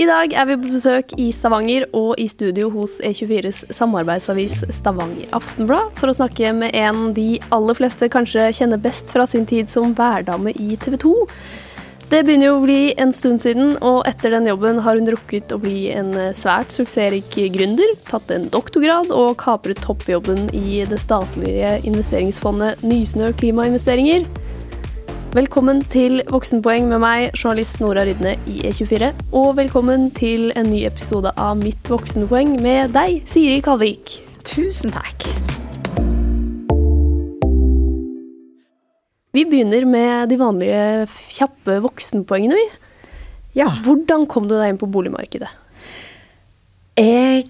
I dag er vi på besøk i Stavanger og i studio hos E24s samarbeidsavis Stavanger Aftenblad for å snakke med en de aller fleste kanskje kjenner best fra sin tid som værdame i TV 2. Det begynner jo å bli en stund siden, og etter den jobben har hun rukket å bli en svært suksessrik gründer, tatt en doktorgrad og kapret toppjobben i det statlige investeringsfondet Nysnø Klimainvesteringer. Velkommen til Voksenpoeng med meg, journalist Nora Rydne i E24. Og velkommen til en ny episode av Mitt voksenpoeng med deg, Siri Kalvik. Tusen takk. Vi begynner med de vanlige kjappe voksenpoengene, vi. Ja. Hvordan kom du deg inn på boligmarkedet? Jeg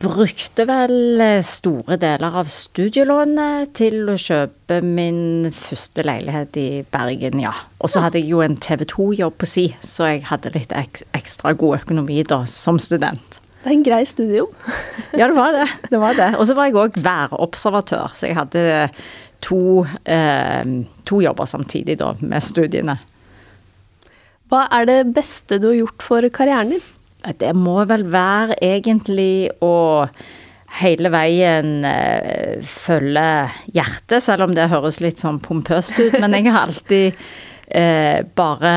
brukte vel eh, store deler av studielånet til å kjøpe min første leilighet i Bergen, ja. Og så hadde jeg jo en TV 2-jobb på si, så jeg hadde litt ek ekstra god økonomi da som student. Det er en grei studiejobb. ja, det var det. det, var det. Og så var jeg òg værobservatør, så jeg hadde to, eh, to jobber samtidig da med studiene. Hva er det beste du har gjort for karrieren din? Det må vel være egentlig å hele veien eh, følge hjertet, selv om det høres litt sånn pompøst ut. Men jeg har alltid eh, bare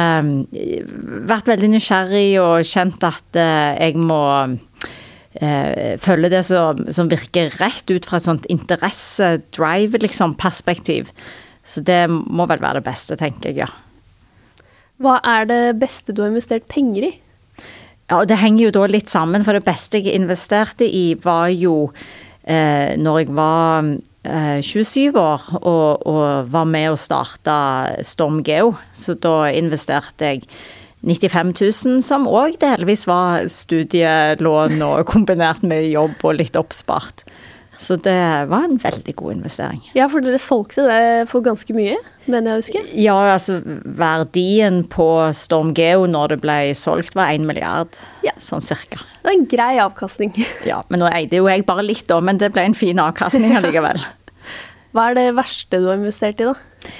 eh, vært veldig nysgjerrig og kjent at eh, jeg må eh, følge det som, som, virker rett ut fra et sånt interesse-drive, liksom. Så det må vel være det beste, tenker jeg, ja. Hva er det beste du har investert penger i? Ja, og det henger jo da litt sammen, for det beste jeg investerte i, var jo eh, når jeg var eh, 27 år og, og, var med og starta Storm Geo. Så da investerte jeg 95 000, som òg delvis var studielån og kombinert med jobb og litt oppspart. Så det var en veldig god investering. Ja, for dere solgte det for ganske mye, mener jeg å huske? Ja, altså verdien på Storm Geo når det ble solgt var én milliard, ja. sånn cirka. Det var en grei avkastning. Ja, men nå eide jo jeg bare litt da, men det ble en fin avkastning allikevel. Hva er det verste du har investert i, da?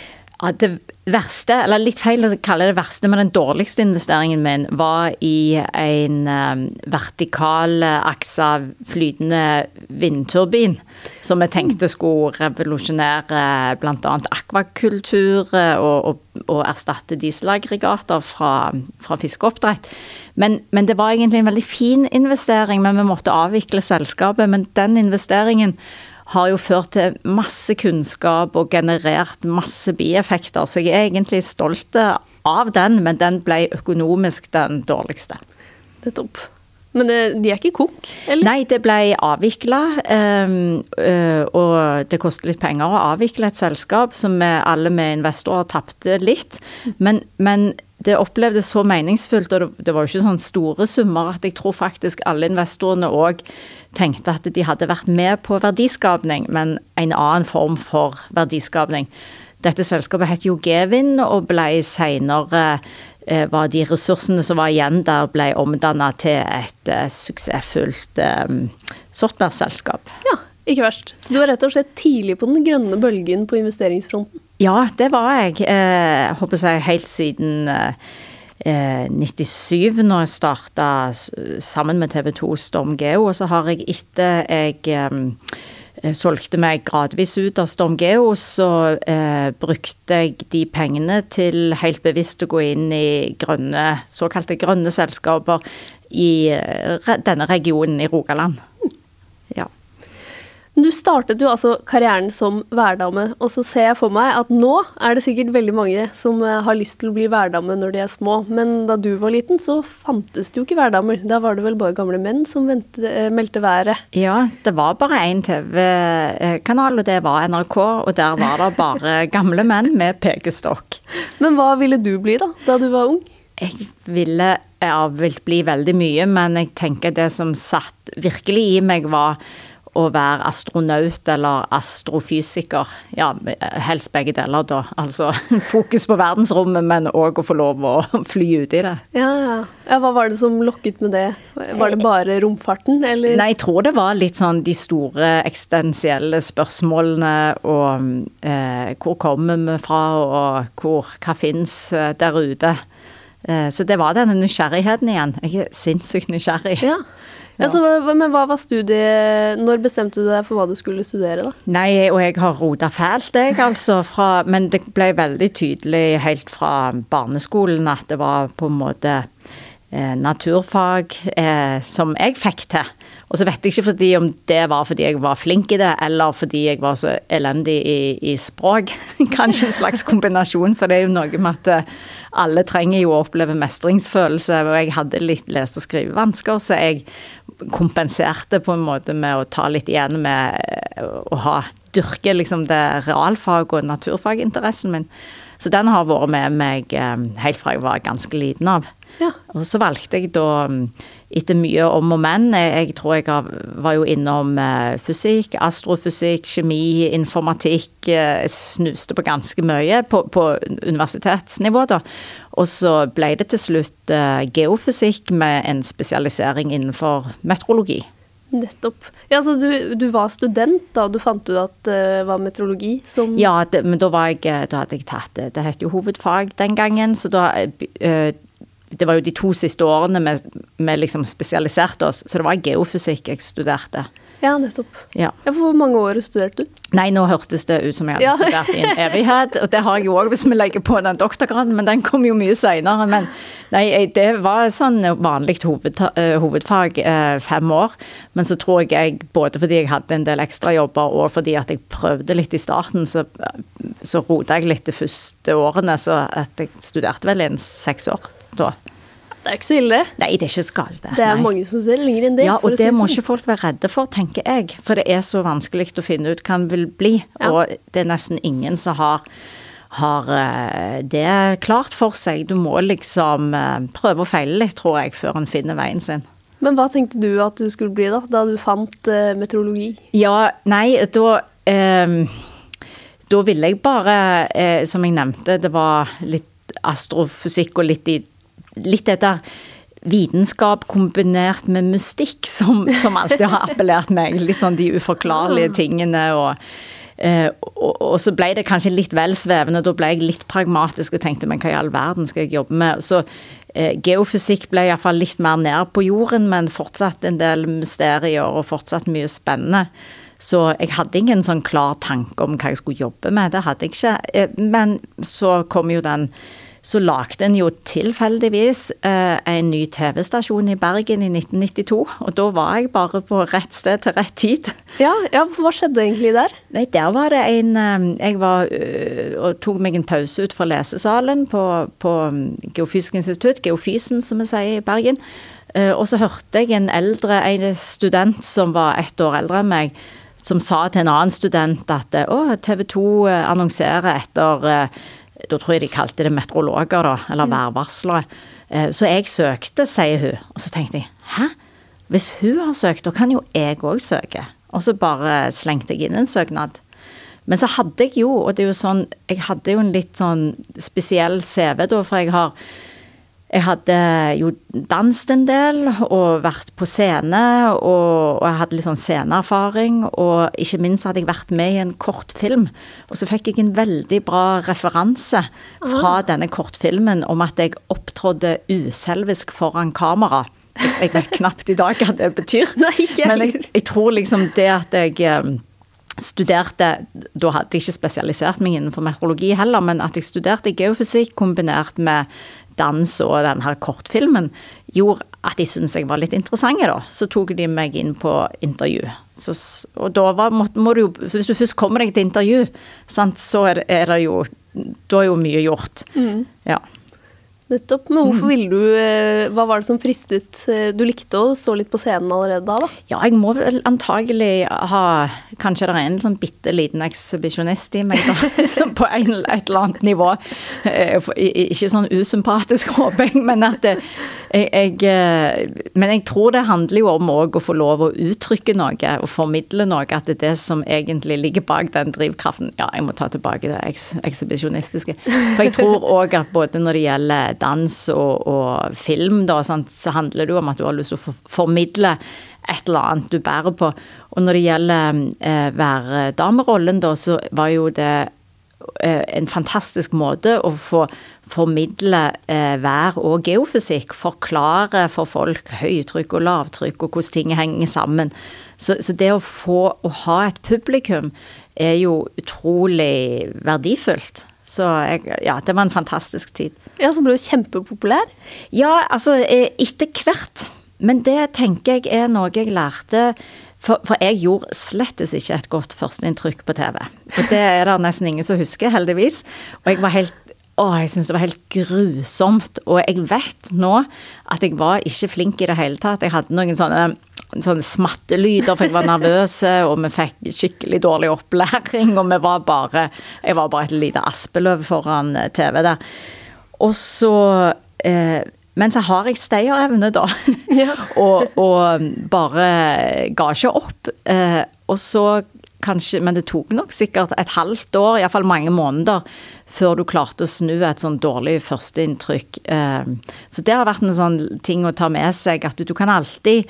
Ja, det verste, eller litt feil å kalle det verste, men den dårligste investeringen min var i en um, vertikal aksa flytende vindturbin. Som jeg tenkte skulle revolusjonere bl.a. akvakultur og, og, og, erstatte dieselaggregater fra, fra fiskeoppdrett. Men, men, det var egentlig en veldig fin investering, men vi måtte avvikle selskapet. Men den investeringen har jo ført til masse kunnskap og generert masse bieffekter. Så jeg er egentlig stolt av den, men den ble økonomisk den dårligste. Det er topp. Men det, de er ikke kok, eller? Nei, det ble avvikla. Um, uh, og det koster litt penger å avvikle et selskap som alle med investorer tapte litt. Men, men, det opplevdes så meningsfullt, og det, det var jo ikke sånn store summer, at jeg tror faktisk alle investorene òg tenkte at de hadde vært med på verdiskapning, men en annen form for verdiskapning. Dette selskapet het jo Gevin og ble seinere eh, var de ressursene som var igjen der, ble omdanna til et uh, suksessfullt um, sortbærselskap. Ja, ikke verst. Så du var rett og slett tidlig på den grønne bølgen på investeringsfronten? Ja, det var jeg. Jeg håper jeg helt siden 97, når jeg starta sammen med TV 2 Storm Geo. Og så har jeg etter jeg solgte meg gradvis ut av Storm Geo, så eh, brukte jeg de pengene til helt bevisst å gå inn i grønne, såkalte grønne selskaper i denne regionen i Rogaland. Du startet jo altså karrieren som værdame, og så ser jeg for meg at nå er det sikkert veldig mange som eh, har lyst til å bli værdame når de er små, men da du var liten så fantes det jo ikke værdamer. Da var det vel bare gamle menn som vente, eh, meldte været. Ja, det var bare én TV-kanal, og det var NRK, og der var det bare gamle menn med pekestokk. Men hva ville du bli da, da du var ung? Jeg ville ja, vil bli veldig mye, men jeg tenker det som satt virkelig i meg, var å være astronaut eller astrofysiker. Ja, helst begge deler, da. Altså fokus på verdensrommet, men òg å få lov å fly ut i det. Ja, ja. ja, Hva var det som lokket med det? Var det bare romfarten, eller? Nei, jeg tror det var litt sånn de store eksistensielle spørsmålene og eh, hvor kommer vi fra, og hvor, hva fins eh, der ute. Eh, så det var denne nysgjerrigheten igjen. Jeg er sinnssykt nysgjerrig. Ja. Ja Altså, men hva var studiet Når bestemte du deg for hva du skulle studere, da? Nei, og jeg har rota fælt, jeg, altså. Fra, men det ble veldig tydelig helt fra barneskolen at det var på en måte eh, naturfag eh, som jeg fikk til. Og så vet jeg ikke fordi om det var fordi jeg var flink i det, eller fordi jeg var så elendig i, i språk. Kanskje en slags kombinasjon, for det er jo noe med at eh, alle trenger jo å oppleve mestringsfølelse, og jeg hadde litt lese- og skrivevansker, så jeg kompenserte på en måte med å ta litt igjen med eh, å ha dyrke liksom det realfag- og naturfaginteressen min. Så den har vært med meg eh, helt fra jeg var ganske liten av. Ja. Og så valgte jeg da, mm, etter mye om og men, jeg, jeg tror jeg har, var jo innom eh, fysikk, astrofysikk, kjemi, informatikk, eh, jeg snuste på ganske mye på, på universitetsnivå da. Og så ble det til slutt eh, geofysikk med en spesialisering innenfor meteorologi. Nettopp. Ja, så du, du var student da du fant ut at det var meteorologi som Ja, det, men da, var jeg, eh, da hadde jeg tatt det. Det het jo hovedfag den gangen, så da eh, Det var jo de to siste årene vi liksom spesialiserte oss, så det var geofysikk jeg studerte. Ja, nettopp. Ja. Ja, for hvor mange år studerte du? Nei, nå hørtes det ut som jeg hadde Ja. studert i en evighet, og det har jeg jo òg hvis vi legger på den doktorgraden, men den kom jo mye seinere. Men nei, det var sånn vanlig hoved, eh, hovedfag, eh, fem år. Men så tror jeg jeg, både fordi jeg hadde en del ekstrajobber og fordi at jeg prøvde litt i starten, så, så rota jeg litt de første årene, så at jeg studerte vel i en seks år da. Det er ikke så ille. Nei, det er ikke skalde. Det er nei. mange som ser lenger enn det. Ja, og det si det må sånn. ikke folk være redde for, tenker jeg. For det er så vanskelig å finne ut hva en vil bli. Ja. Og det er nesten ingen som har, har eh, det klart for seg. Du må liksom eh, prøve og feile litt, tror jeg, før en finner veien sin. Men hva tenkte du at du skulle bli da, da du fant uh, meteorologi? Ja, nei, da eh, Da ville jeg bare, eh, som jeg nevnte, det var litt astrofysikk og litt i Litt etter vitenskap kombinert med mystikk som, som alltid har appellert meg. Litt sånn de uforklarlige tingene og eh, og, og så ble det kanskje litt vel svevende. Da ble jeg litt pragmatisk og tenkte men hva i all verden skal jeg jobbe med? Så eh, geofysikk ble iallfall litt mer ned på jorden, men fortsatt en del mysterier og fortsatt mye spennende. Så jeg hadde ingen sånn klar tanke om hva jeg skulle jobbe med, det hadde jeg ikke. Eh, Men så kom jo den så lagde en jo tilfeldigvis eh, en ny TV-stasjon i Bergen i 1992. Og da var jeg bare på rett sted til rett tid. Ja, ja, hva skjedde egentlig der? Nei, der var det en eh, Jeg var øh, og tok meg en pause ut fra lesesalen på, på mm, Geofysisk institutt, Geofysen som vi sier i Bergen. Eh, Og så hørte jeg en eldre en student som var ett år eldre enn meg, som sa til en annen student at eh, å, TV 2 annonserer etter eh, Da tror jeg de kalte det meteorologer, da, eller værvarslere. Eh, Så jeg søkte, sier hun. Og så tenkte jeg hæ? Hvis hun har søkt, da kan jo jeg òg søke. Og så bare slengte jeg inn en søknad. Men så hadde jeg jo, og det er jo sånn Jeg hadde jo en litt sånn spesiell CV, da, for jeg har jeg hadde jo danset en del og vært på scene, og, og jeg hadde litt sånn sceneerfaring. Og ikke minst hadde jeg vært med i en kortfilm. Og så fikk jeg en veldig bra referanse fra denne kortfilmen om at jeg opptrådde uselvisk foran kamera. Jeg, vet knapt i dag hva det betyr. Nei, ikke Men jeg, jeg tror liksom det at jeg eh, studerte Da hadde jeg ikke spesialisert meg innenfor meteorologi heller, men at jeg studerte geofysikk kombinert med dans og den her kortfilmen, gjorde at de syntes jeg var litt interessant, da. Så tok de meg inn på intervju. Så, og da var, må, må du jo Så hvis du først kommer deg til intervju, sant, så er det, er det jo Da er jo mye gjort. Ja. Nettopp. Men hvorfor ville du eh, Hva var det som fristet? eh, Du likte å stå litt på scenen allerede da, da? Ja, jeg må vel antagelig ha Kanskje det er en sånn bitte liten ekshibisjonist i meg, da. som på en, et eller annet nivå. Eh, Ikke sånn usympatisk, håper jeg, men at jeg, jeg Men jeg tror det handler jo om òg å få lov å uttrykke noe og formidle noe. At det er det som egentlig ligger bak den drivkraften. Ja, jeg må ta tilbake det eks, ekshibisjonistiske. For jeg tror òg at både når det gjelder dans og, og film, da, så handler det jo om at du har lyst til å formidle et eller annet du bærer på. Og når det gjelder eh, værdamerollen, da, så var jo det eh, en fantastisk måte å få formidle eh, vær og geofysikk, forklare for folk høytrykk og lavtrykk og hvordan ting henger sammen. Så, så, det å få å ha et publikum er jo utrolig verdifullt. Så jeg, ja, det var en fantastisk tid. Ja, Så ble du kjempepopulær? Ja, altså eh, etter hvert. Men det tenker jeg er noe jeg lærte for, for, jeg gjorde slettes ikke et godt førsteinntrykk på TV. Og det er det nesten ingen som husker, heldigvis. Og jeg var helt å, jeg syns det var helt grusomt. Og jeg vet nå at jeg var ikke flink i det hele tatt. Jeg hadde noen sånne, sånne smattelyder, for jeg var nervøs, og vi fikk skikkelig dårlig opplæring. Og vi var bare Jeg var bare et lite aspeløv foran TV der. Og så eh, men så har jeg stayerevne, da. Ja. og, og, bare ga ikke opp. Eh, og så kanskje Men det tok nok sikkert et halvt år, iallfall mange måneder, før du klarte å snu et sånn dårlig førsteinntrykk. Eh, så det har vært en sånn ting å ta med seg, at du, du kan alltid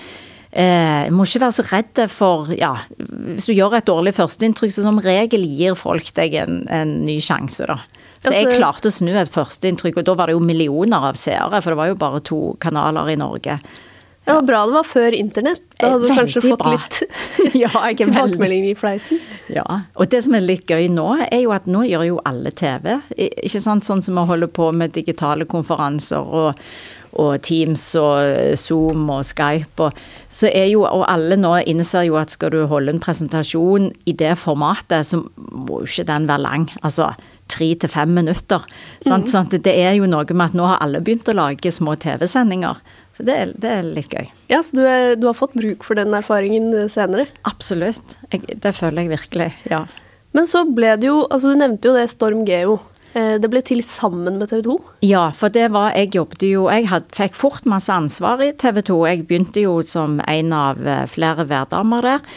Eh, må ikke være så redd for ja, Hvis du gjør et dårlig førsteinntrykk, så som regel gir folk deg en, en ny sjanse, da. Så jeg altså- klarte å snu et førsteinntrykk, og da var det jo millioner av seere, for det var jo bare to kanaler i Norge. Det var bra det var før internett. Da hadde du kanskje fått bra. litt ja, tilbakemeldinger i fleisen. Ja, og det som er litt gøy nå, er jo at nå gjør jo alle TV. Ikke sant, sånn som vi holder på med digitale konferanser og, og Teams og Zoom og Skype. Og, så er jo, og alle nå innser jo at skal du holde en presentasjon i det formatet, så må jo ikke den være lang. Altså, tre til fem minutter. Mm. Sånn, det er jo noe med at nå har alle begynt å lage små TV-sendinger. Så det er, det er, litt gøy. Ja, Så du, er, du, har fått bruk for den erfaringen eh, senere? Absolutt. Jeg, det føler jeg virkelig, ja. Men så ble det jo Altså, du nevnte jo det Storm Geo. Eh, det ble til sammen med TV 2? Ja, for det var Jeg jobbet jo Jeg had, fikk fort masse ansvar i TV 2. Jeg begynte jo som en av eh, flere værdamer der.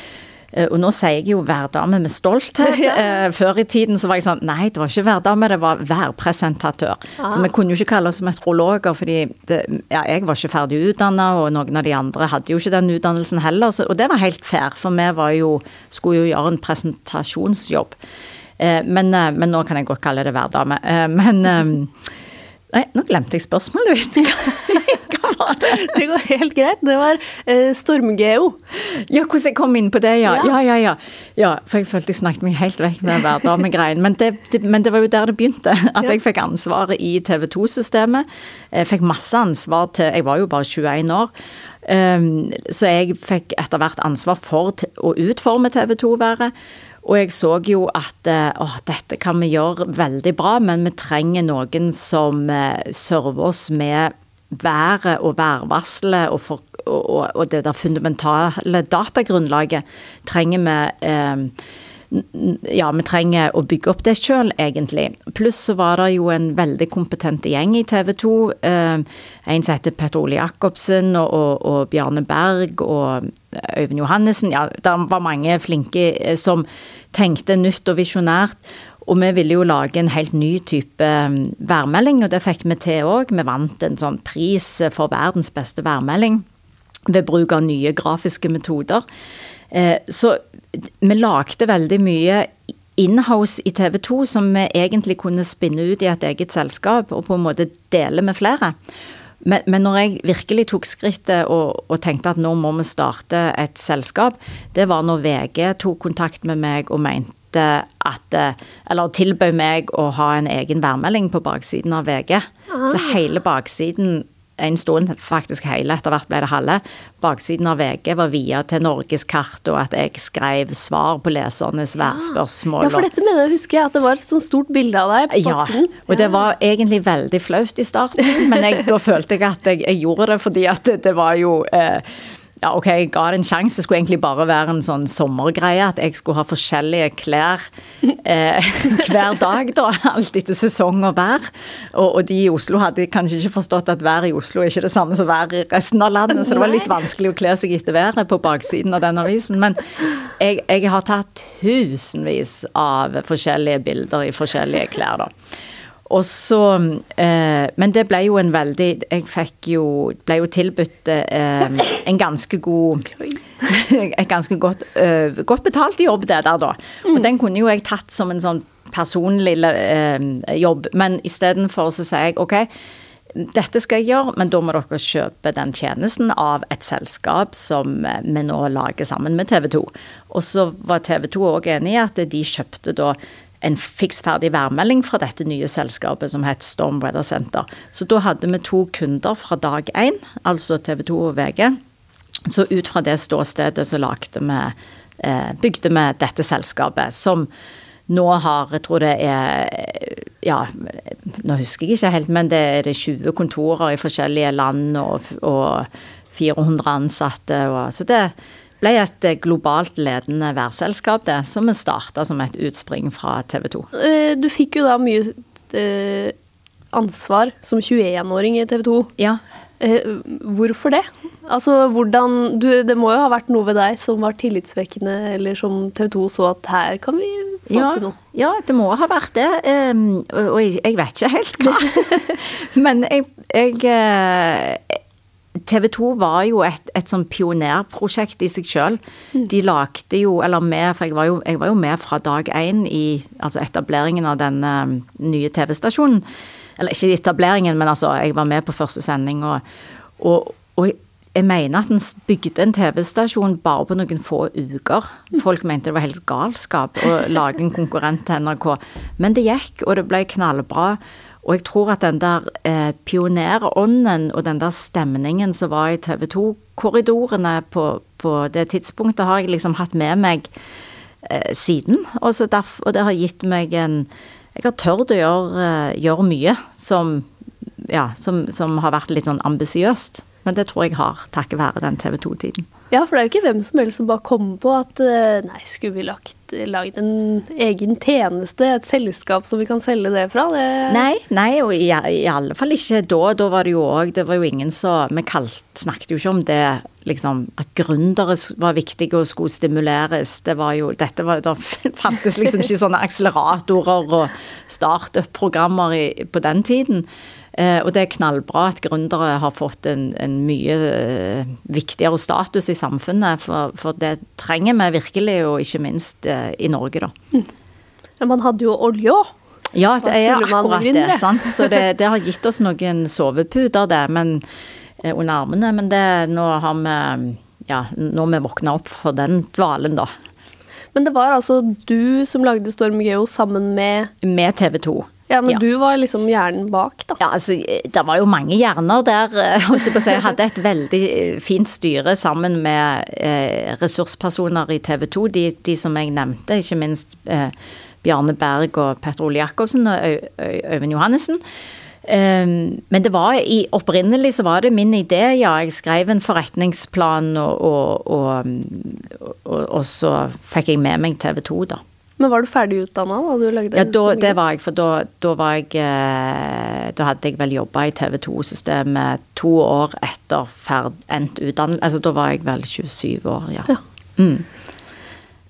Eh, og nå sier jeg jo værdame med stolthet. Ja. Før i tiden så var jeg sånn Nei, det var ikke værdame, det var værpresentatør. For vi kunne jo ikke kalle oss meteorologer, fordi det, ja, jeg var ikke ferdig utdanna, og noen av de andre hadde jo ikke den utdannelsen heller. Så, og det var helt fair, for vi var jo, skulle jo gjøre en presentasjonsjobb. Eh, men, men, nå kan jeg godt kalle det hverdame. Men Nei, nå glemte jeg spørsmålet ditt. det går helt greit. Det var eh, stormgeo. Ja, hvordan jeg kom inn på det, ja. Ja, ja, ja. ja for jeg følte jeg snakket meg helt vekk med hverdamegreien. Men, det, det, men det var jo der det begynte. At jeg fikk ansvaret i TV 2-systemet. Jeg fikk masse ansvar til Jeg var jo bare 21 år. Um, så jeg fikk etter hvert ansvar for å utforme TV 2-været. Og jeg så jo at eh, å, dette kan vi gjøre veldig bra, men vi trenger noen som uh, server oss med været og værvarselet og, for, og, og, det der fundamentale datagrunnlaget trenger vi eh, ja, vi trenger å bygge opp det sjøl, egentlig. Pluss så var det jo en veldig kompetent gjeng i TV 2. Eh, en som heter Petter Ole Jacobsen og, og, og, Bjarne Berg og Øyvind Johannessen. Ja, det var mange flinke eh, som tenkte nytt og visjonært. Og vi ville jo lage en helt ny type værmelding, og det fikk vi til òg. Vi vant en sånn pris for verdens beste værmelding ved bruk av nye grafiske metoder. Eh, så vi lagde veldig mye inhouse i TV 2 som vi egentlig kunne spinne ut i et eget selskap, og på en måte dele med flere. Men, men når jeg virkelig tok skrittet og, og, tenkte at nå må vi starte et selskap, det var når VG tok kontakt med meg og mente at Eller tilbød meg å ha en egen værmelding på baksiden av VG. Ah. Så hele baksiden en stund, faktisk hele, etter hvert ble det halve. Baksiden av VG var via til norgeskart, og at jeg skrev svar på lesernes værspørsmål. Ja, for dette mener jeg husker jeg, at det var et sånt stort bilde av deg på baksiden. Ja, og det var egentlig veldig flaut i starten, men jeg, da følte jeg at jeg, jeg, gjorde det fordi at det, det var jo eh, ja, OK, jeg ga det en sjanse. Det skulle egentlig bare være en sånn sommergreie. At jeg skulle ha forskjellige klær eh, hver dag, da. Alt etter sesong og vær. Og, og, de i Oslo hadde kanskje ikke forstått at vær i Oslo er ikke det samme som vær i resten av landet. Så det var litt vanskelig å kle seg etter været på baksiden av den avisen. Men jeg, jeg har tatt tusenvis av forskjellige bilder i forskjellige klær, da. Og så eh, Men det ble jo en veldig Jeg fikk jo Ble jo tilbudt eh, en ganske god Et ganske godt, eh, godt betalt jobb, det der, da. Og mm. den kunne jo jeg tatt som en sånn personlig eh, jobb. Men istedenfor så sier jeg OK, dette skal jeg gjøre, men da må dere kjøpe den tjenesten av et selskap som eh, vi nå lager sammen med TV 2. Og så var TV 2 òg enig i at de kjøpte da en fiksferdig værmelding fra dette nye selskapet som het Storm Weather Center. Så da hadde vi to kunder fra dag én, altså TV 2 og VG. Så ut fra det ståstedet så lagde vi eh, bygde vi dette selskapet, som nå har Jeg tror det er Ja, nå husker jeg ikke helt, men det er 20 kontorer i forskjellige land og, og 400 ansatte. Og, så det ble et globalt ledende værselskap, det, som vi starta som et utspring fra TV 2. Eh, du fikk jo da mye eh, ansvar som 21-åring i TV 2. Ja. Hvorfor det? Altså, hvordan du, Det må jo ha vært noe ved deg som var tillitsvekkende, eller som TV 2 så at her kan vi få ja, til noe? Ja, det må ha vært det. Um, og jeg, jeg, vet ikke helt hva. Men jeg, jeg eh, TV 2 var jo et, et sånn pionerprosjekt i seg sjøl. Mm. De lagde jo, eller med, for jeg var jo, jeg var jo med fra dag én i altså etableringen av denne nye TV-stasjonen. Eller ikke etableringen, men altså, jeg var med på første sending. og, og og jeg mener at en bygde en TV-stasjon bare på noen få uker. Folk mente det var helt galskap å lage en konkurrent til NRK. Men det gikk, og det ble knallbra. Og jeg tror at den der eh, pionerånden og den der stemningen som var i TV 2-korridorene på, på, det tidspunktet, har jeg liksom hatt med meg eh, siden. Og, derfor, og, det har gitt meg en Jeg har tørt å gjøre, eh, gjøre mye som, ja, som, som har vært litt sånn ambisiøst. Men det tror jeg har takket være den TV 2-tiden. Ja, for det er jo ikke hvem som helst som bare kommer på at eh, nei, skulle vi lagt, lagd en egen tjeneste, et selskap som vi kan selge det fra? Det nei, nei, og i, i, alle fall ikke da. Da var det jo òg Det var jo ingen som Vi kalt, snakket jo ikke om det liksom at gründere var viktige og skulle stimuleres. Det var jo Dette var Da fantes liksom ikke sånne akseleratorer og startup-programmer på den tiden. Eh, og det er knallbra at gründere har fått en, en mye eh, viktigere status i samfunnet, for, for, det trenger vi virkelig, og ikke minst eh, i Norge, da. Mm. Men man hadde jo olje òg. Ja, det er akkurat det. sant? Så det, det, har gitt oss noen soveputer, det, men, under armene. Men det, nå har vi ja, nå har vi våkna opp for den dvalen, da. Men det var altså du som lagde Storm Geo sammen med Med TV 2. Ja, men ja. du var liksom hjernen bak, da. Ja, altså, det var jo mange hjerner der. Eh, holdt jeg på å si. Jeg hadde et veldig eh, fint styre sammen med eh, ressurspersoner i TV 2. De, de, som jeg nevnte, ikke minst eh, Bjarne Berg og Petter Ole Jacobsen og Øyvind Johannessen. Um, men det var i, opprinnelig så var det min idé, ja. Jeg skrev en forretningsplan, og, og, og, og så fikk jeg med meg TV 2, da. Men var du ferdig utdanna da du lagde Ja, da, det var jeg. For da, da var jeg eh, Da hadde jeg vel jobba i TV 2-systemet to år etter ferd, endt utdannelse. Altså da var jeg vel 27 år, ja. ja. Mm.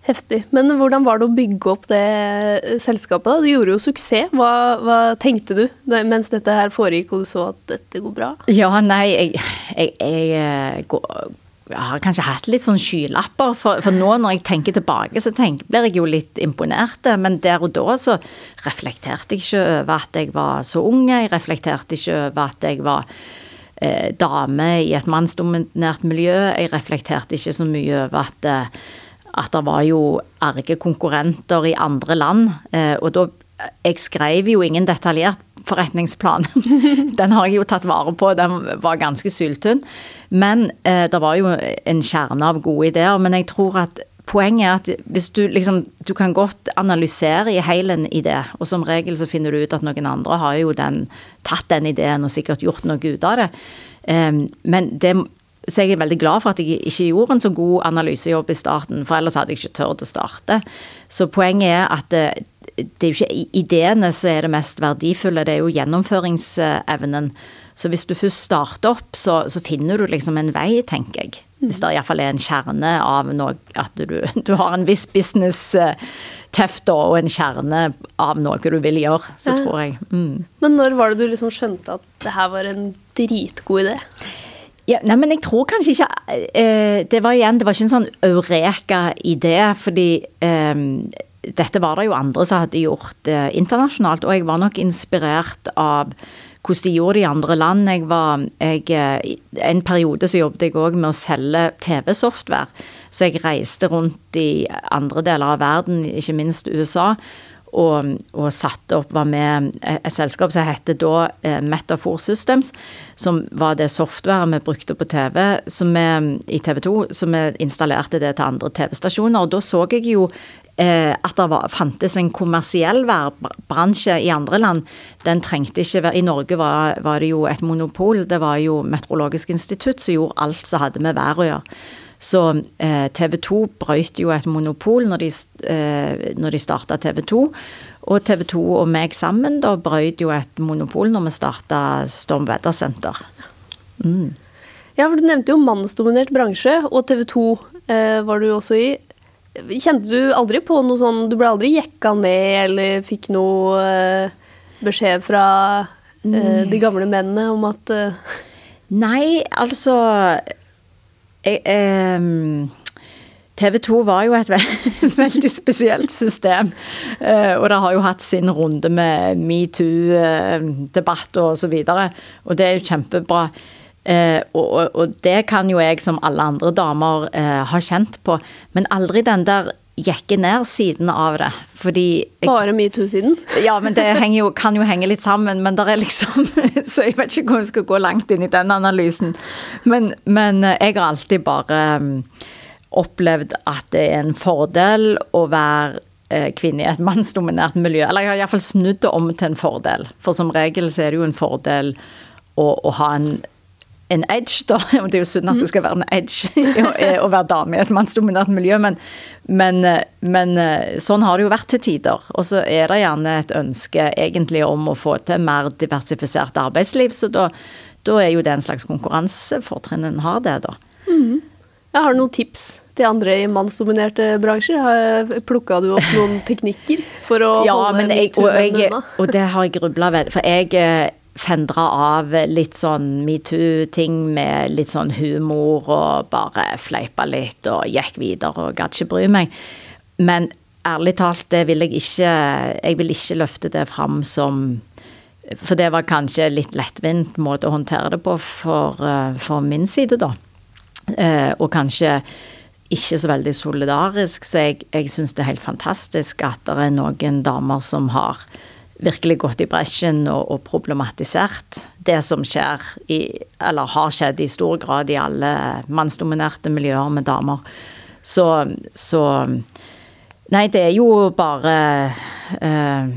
Heftig. Men hvordan var det å bygge opp det selskapet? da? Du gjorde jo suksess. Hva, hva tenkte du mens dette her foregikk og du så at dette går bra? Ja, nei, jeg, jeg, jeg eh, går jeg har kanskje hatt litt sånn skylapper, for, for, nå når jeg tenker tilbake, så tenker, blir jeg jo litt imponert. Men der og da så reflekterte jeg ikke over at jeg var så ung. Jeg reflekterte ikke over at jeg var eh, dame i et mannsdominert miljø. Jeg reflekterte ikke så mye over at, eh, at det var jo arge konkurrenter i andre land. Eh, og da Jeg skrev jo ingen detaljert forretningsplan. den har jeg jo tatt vare på, den var ganske syltynn. Men eh, det var jo en kjerne av gode ideer. Men jeg tror at poenget er at hvis du liksom Du kan godt analysere i hele en idé, og som regel så finner du ut at noen andre har jo den, tatt den ideen og sikkert gjort noe ut av det. Um, men det så jeg er veldig glad for at jeg ikke gjorde en så god analysejobb i starten, for ellers hadde jeg ikke turt å starte. Så poenget er at det, er jo ikke ideene som er det mest verdifulle, det er jo gjennomføringsevnen. Så hvis du først starter opp, så, så finner du liksom en vei, tenker jeg. Hvis det iallfall er en kjerne av noe At du, du har en viss business-teft og en kjerne av noe du vil gjøre, så tror jeg mm. Men når var det du liksom skjønte at det her var en dritgod idé? Ja, nei, men jeg tror kanskje ikke eh, Det var igjen, det var ikke en sånn eureka-idé, fordi eh, dette var det jo andre som hadde gjort eh, internasjonalt, og jeg var nok inspirert av hvordan de gjorde det i andre land. Jeg var, jeg, eh, en periode så jobbet jeg òg med å selge TV-software. Så jeg reiste rundt i andre deler av verden, ikke minst USA. Og, og satte opp, var med et selskap som het da eh, Metafor Systems, som var det software vi brukte på TV vi, i TV 2, så vi installerte det til andre TV-stasjoner. Og da så jeg jo Eh, at det var, fantes en kommersiell værbransje i andre land. Den trengte ikke være I Norge var, var, det jo et monopol. Det var jo Meteorologisk institutt som gjorde alt som hadde med vær å gjøre. Så eh, TV 2 brøt jo et monopol når de, eh, de starta TV 2. Og TV 2 og meg sammen da brøt jo et monopol når vi starta Storm Weather Center. Mm. Ja, for Du nevnte jo mannsdominert bransje, og TV 2 eh, var du også i. Kjente du aldri på noe sånn Du ble aldri jekka ned eller fikk noe uh, beskjed fra uh, de gamle mennene om at uh... Nei, altså jeg, um, TV 2 var jo et veldig spesielt system. og det har jo hatt sin runde med metoo-debatt og så videre. Og det er jo kjempebra. Eh, og, og, det kan jo jeg, som alle andre damer, eh, ha kjent på. Men aldri den der jekke ned-siden av det. Fordi jeg, Bare metoo-siden? Ja, men det jo, kan jo henge litt sammen. Men det er liksom Så jeg vet ikke hvor vi skal gå langt inn i den analysen. Men, men eh, jeg har alltid bare um, opplevd at det er en fordel å være eh, kvinne i et mannsdominert miljø. Eller jeg har iallfall snudd det om til en fordel. For som regel så er det jo en fordel å, å ha en en edge, da. Det er jo synd at det skal være en edge å være dame i et mannsdominert miljø, men, men, men, sånn har det jo vært til tider. Og så er det gjerne et ønske egentlig om å få til mer diversifisert arbeidsliv, så da, da er jo det en slags konkurransefortrinn en har det, da. Mm. Jeg har noen tips til andre i mannsdominerte bransjer? Plukka du opp noen teknikker for å ja, holde men jeg, og, jeg, og det har jeg grubla ved. For jeg eh, fendra av litt sånn metoo-ting med litt sånn humor og bare fleipa litt og gikk videre og gadd ikke bry meg. Men ærlig talt, det vil jeg ikke Jeg vil ikke løfte det fram som For det var kanskje litt lettvint måte å håndtere det på for, eh, for min side, da. Eh, og kanskje ikke så veldig solidarisk, så jeg, jeg syns det er helt fantastisk at det er noen damer som har virkelig gått i bresjen og, og, problematisert det som skjer i, eller har skjedd i stor grad i alle mannsdominerte miljøer med damer. Så, så Nei, det er jo bare øh,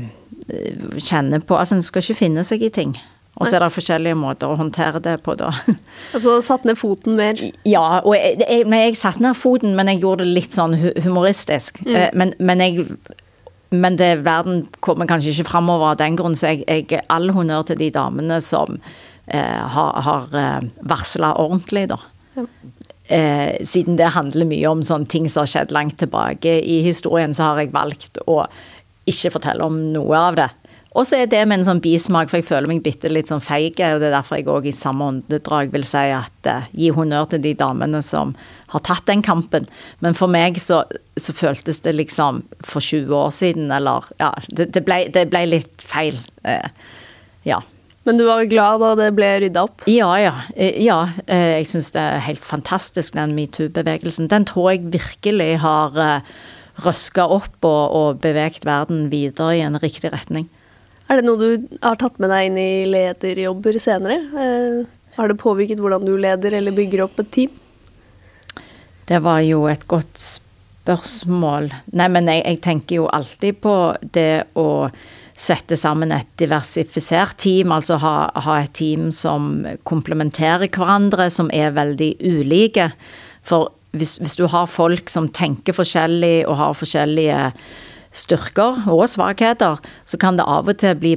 kjenne på Altså, en skal ikke finne seg i ting. Og så er det forskjellige måter å håndtere det på, da. Altså satt ned foten mer? Ja, og jeg, jeg, jeg satte ned foten, men jeg gjorde det litt sånn humoristisk. Mm. Eh, men, men jeg men det, verden kommer kanskje ikke framover av den grunn, så jeg, jeg all honnør til de damene som eh, har, har eh, varsla ordentlig, da. Ja. Eh, siden det handler mye om sånne ting som har skjedd langt tilbake i historien, så har jeg valgt å ikke fortelle om noe av det. Og så er det med en sånn bismak, for jeg føler meg bitte litt sånn feig. Og det er derfor jeg òg i samme åndedrag vil si at uh, gi honnør til de damene som har tatt den kampen. Men for meg så, så føltes det liksom for 20 år siden, eller Ja, det, det, ble, det ble, litt feil. Uh, ja. Men du var glad da det ble rydda opp? Ja, ja. Eh, ja jeg syns det er helt fantastisk, den metoo-bevegelsen. Den tror jeg virkelig har røska opp og, og beveget verden videre i en riktig retning. Er det noe du har tatt med deg inn i lederjobber senere? Eh, har det påvirket hvordan du leder eller bygger opp et team? Det var jo et godt spørsmål. Nei, men jeg, jeg tenker jo alltid på det å sette sammen et diversifisert team, altså ha, ha et team som komplementerer hverandre, som er veldig ulike. For hvis, hvis, du har folk som tenker forskjellig og har forskjellige styrker og svakheter, så kan det av og til bli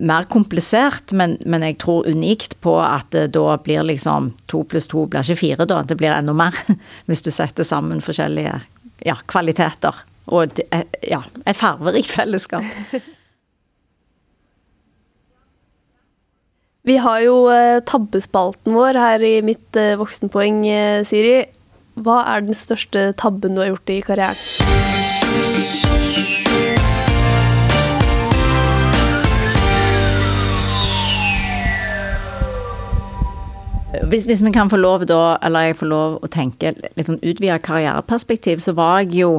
mer komplisert, men, men, jeg tror unikt på at det da blir liksom to pluss to blir ikke fire, da. Det blir enda mer hvis du setter sammen forskjellige ja, kvaliteter. Og ja, et farverikt fellesskap. Vi har jo eh, tabbespalten vår her i Mitt eh, voksenpoeng, eh, Siri. Hva er den største tabben du har gjort i karrieren? Hvis, hvis vi kan få lov da, eller jeg får lov å tenke litt sånn utvida karriereperspektiv, så var jeg jo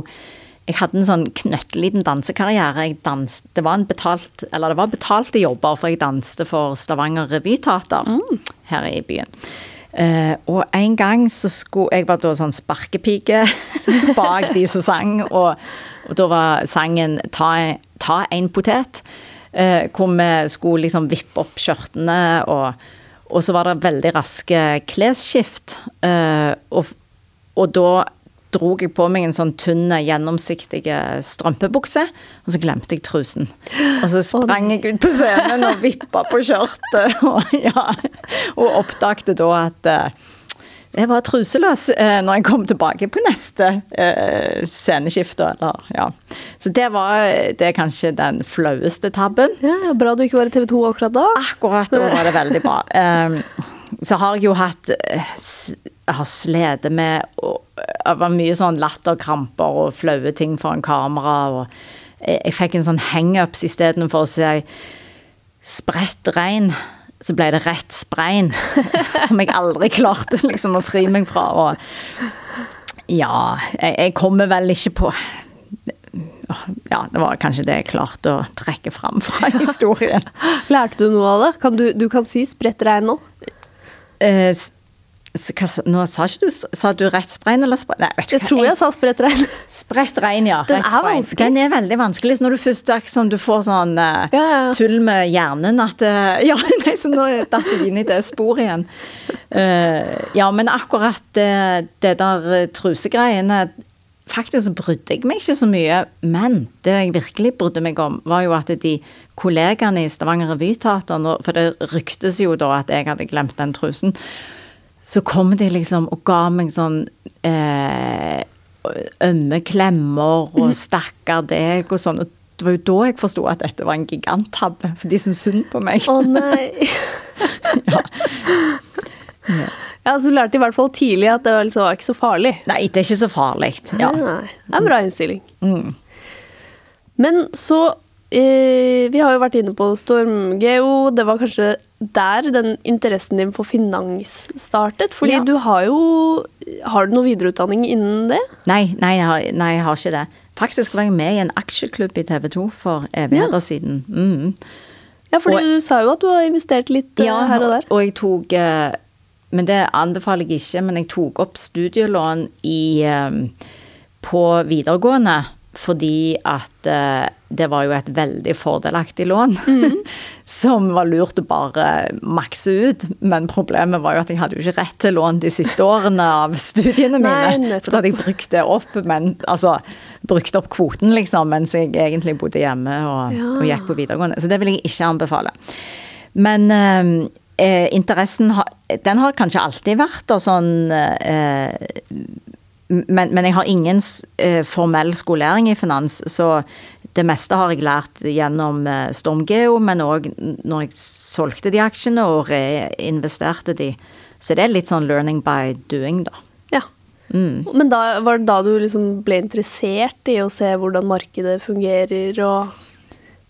jeg hadde en sånn knøttliten dansekarriere. Jeg danset, det var en betalt, eller det var betalte jobber, for jeg danste for Stavanger Revyteater mm. her i byen. Uh, og en gang så skulle Jeg var da sånn sparkepike bak de som sang, og, og da var sangen 'Ta, ta en potet', uh, hvor vi skulle liksom vippe opp skjørtene og og så var det veldig raske klesskift. Uh, og, og, da dro jeg på meg en sånn tynn, gjennomsiktig strømpebukse, og så glemte jeg trusen. Og så sprang jeg ut på scenen og vippa på skjørtet, og, ja, og oppdagte da at uh, jeg var truseløs eh, når jeg kom tilbake på neste eh, sceneskifte. Eller, ja. Så det var det er kanskje den flaueste tabben. Ja, Bra du ikke var i TV 2 akkurat da. Akkurat da var det veldig bra. Um, så har jeg jo hatt eh, Jeg har slitt med var mye sånn latterkramper og flaue ting foran kamera. og jeg, jeg fikk en sånn hangups istedenfor å si spredt regn så ble det rett sprein. som jeg aldri klarte liksom å fri meg fra. Og ja, jeg, jeg kommer vel ikke på ja, det var kanskje det jeg klarte å trekke fram fra historien. Lærte du noe av det? Kan du, du kan si spredt regn nå? Eh, hva, nå sa ikke du Sa du rett sprein eller sprein? Nei, vet jeg tror jeg sa spredt regn. Spredt regn, ja. Den er vanskelig. Den er veldig vanskelig. Når du først er sånn, du får sånn uh, ja, ja. tull med hjernen at uh, Ja, nei, så nå datt jeg inn i det sporet igjen. Uh, ja, men akkurat det, det der trusegreiene Faktisk brydde jeg meg ikke så mye, men det jeg virkelig brydde meg om, var jo at de kollegaene i Stavanger Revyteater, for det ryktes jo da at jeg hadde glemt den trusen så kom de liksom og ga meg sånn eh, ømme klemmer og mhm. 'stakkar deg' og sånn. Og det var jo da jeg forsto at dette var en giganttabbe, for de syntes synd på meg. Å oh, nei. ja. ja. Ja, så Du lærte i hvert fall tidlig at det var liksom ikke så farlig? Nei, det er ikke så farlig. Ja. Nei, det er en bra innstilling. Mm. Men så eh, Vi har jo vært inne på StormGeo. Det var kanskje der den interessen din for finans startet? Fordi ja. du har jo Har du noe videreutdanning innen det? Nei, nei jeg, har, nei jeg, har, ikke det. Faktisk var jeg med i en aksjeklubb i TV 2 for evigheter ja. siden. Mm. Ja, fordi og, du sa jo at du har investert litt ja, her og der. Og jeg tok eh, Men det anbefaler jeg ikke, men jeg tok opp studielån i, eh, på videregående fordi at uh, det var jo et veldig fordelaktig lån. Mm. som var lurt å bare makse ut. Men problemet var jo at jeg hadde jo ikke rett til lån de siste årene av studiene mine. Nei, for da hadde jeg brukt det opp, men altså brukt opp kvoten, liksom, mens jeg egentlig bodde hjemme og, ja. og gikk på videregående. Så det vil jeg ikke anbefale. Men uh, eh, interessen har, den har kanskje alltid vært der sånn eh, men, men, jeg har ingen eh, formell skolering i finans, så det meste har jeg lært gjennom eh, StormGeo, men òg når jeg solgte de aksjene og reinvesterte de. Så det er litt sånn learning by doing, da. Ja. Mm. Men da, var det da du liksom ble interessert i å se hvordan markedet fungerer og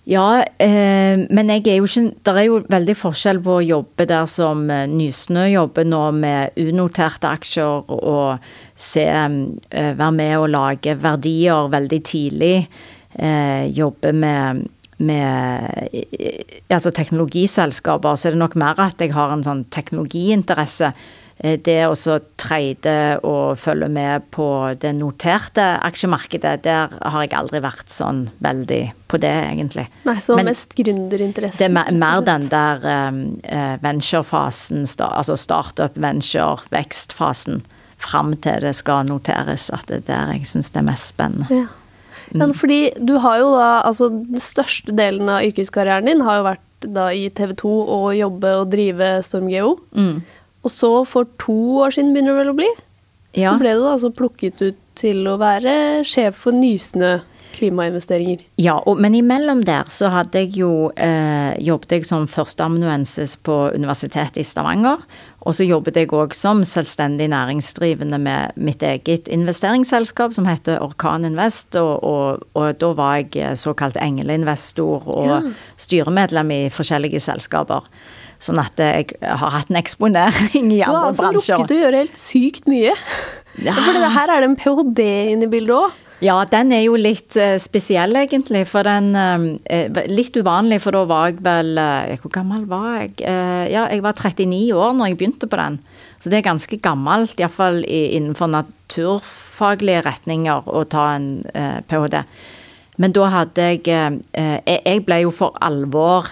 ja, eh, men jeg er jo ikke Det er jo veldig forskjell på å jobbe der som eh, Nysnø jobber nå med unoterte aksjer og se eh, Være med å lage verdier veldig tidlig. Eh, jobbe med, med altså teknologiselskaper. Så er det nok mer at jeg har en sånn teknologiinteresse Eh, det å trade og følge med på det noterte aksjemarkedet, der har jeg aldri vært sånn veldig på det, egentlig. Nei, Så Men mest gründerinteresse? Det er mer, mer den der um, venturefasen, altså startup, venture, vekstfasen, fram til det skal noteres, at det er der jeg syns det er mest spennende. Ja. Ja, mm. fordi du har jo da Altså, den største delen av yrkeskarrieren din har jo vært da i TV 2 og jobbe og drive StormGeo. Mm. Og så, for to år siden begynner det vel å bli, ja. så ble du altså plukket ut til å være sjef for Nysnø klimainvesteringer. Ja, og, men imellom der så hadde jeg jo eh, jobbet jeg som førsteamanuensis på Universitetet i Stavanger. Og så jobbet jeg òg som selvstendig næringsdrivende med mitt eget investeringsselskap som heter Orkan Invest. Og, og, og da var jeg såkalt engleinvestor og ja. styremedlem i forskjellige selskaper. Sånn at jeg har hatt en eksponering i Du har andre altså bransjer. rukket å gjøre helt sykt mye. Ja. For det her er det en ph.d. inne i bildet òg. Ja, den er jo litt eh, spesiell, egentlig. For den eh, Litt uvanlig, for da var jeg vel eh, Hvor gammel var jeg? Eh, ja, jeg var 39 år når jeg begynte på den. Så det er ganske gammelt, iallfall innenfor naturfaglige retninger, å ta en eh, ph.d. Men da hadde eh, Jeg jeg ble jo for alvor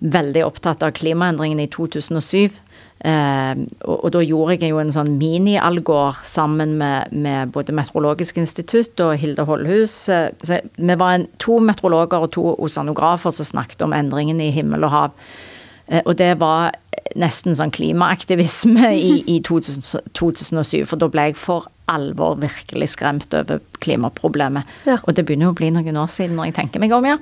veldig opptatt av klimaendringene i 2007. Eh, og, og da gjorde jeg jo en sånn mini-Algor sammen med, med både Meteorologisk institutt og Hilde Holdhus. Eh, så vi var en, to meteorologer og to oseanografer som snakket om endringene i himmel og hav. Eh, og det var nesten sånn klimaaktivisme i, i 2000, 2007, for da ble jeg for alvor virkelig skremt over klimaproblemet. Ja. Og det begynner jo å bli noen år siden når jeg tenker meg om, ja.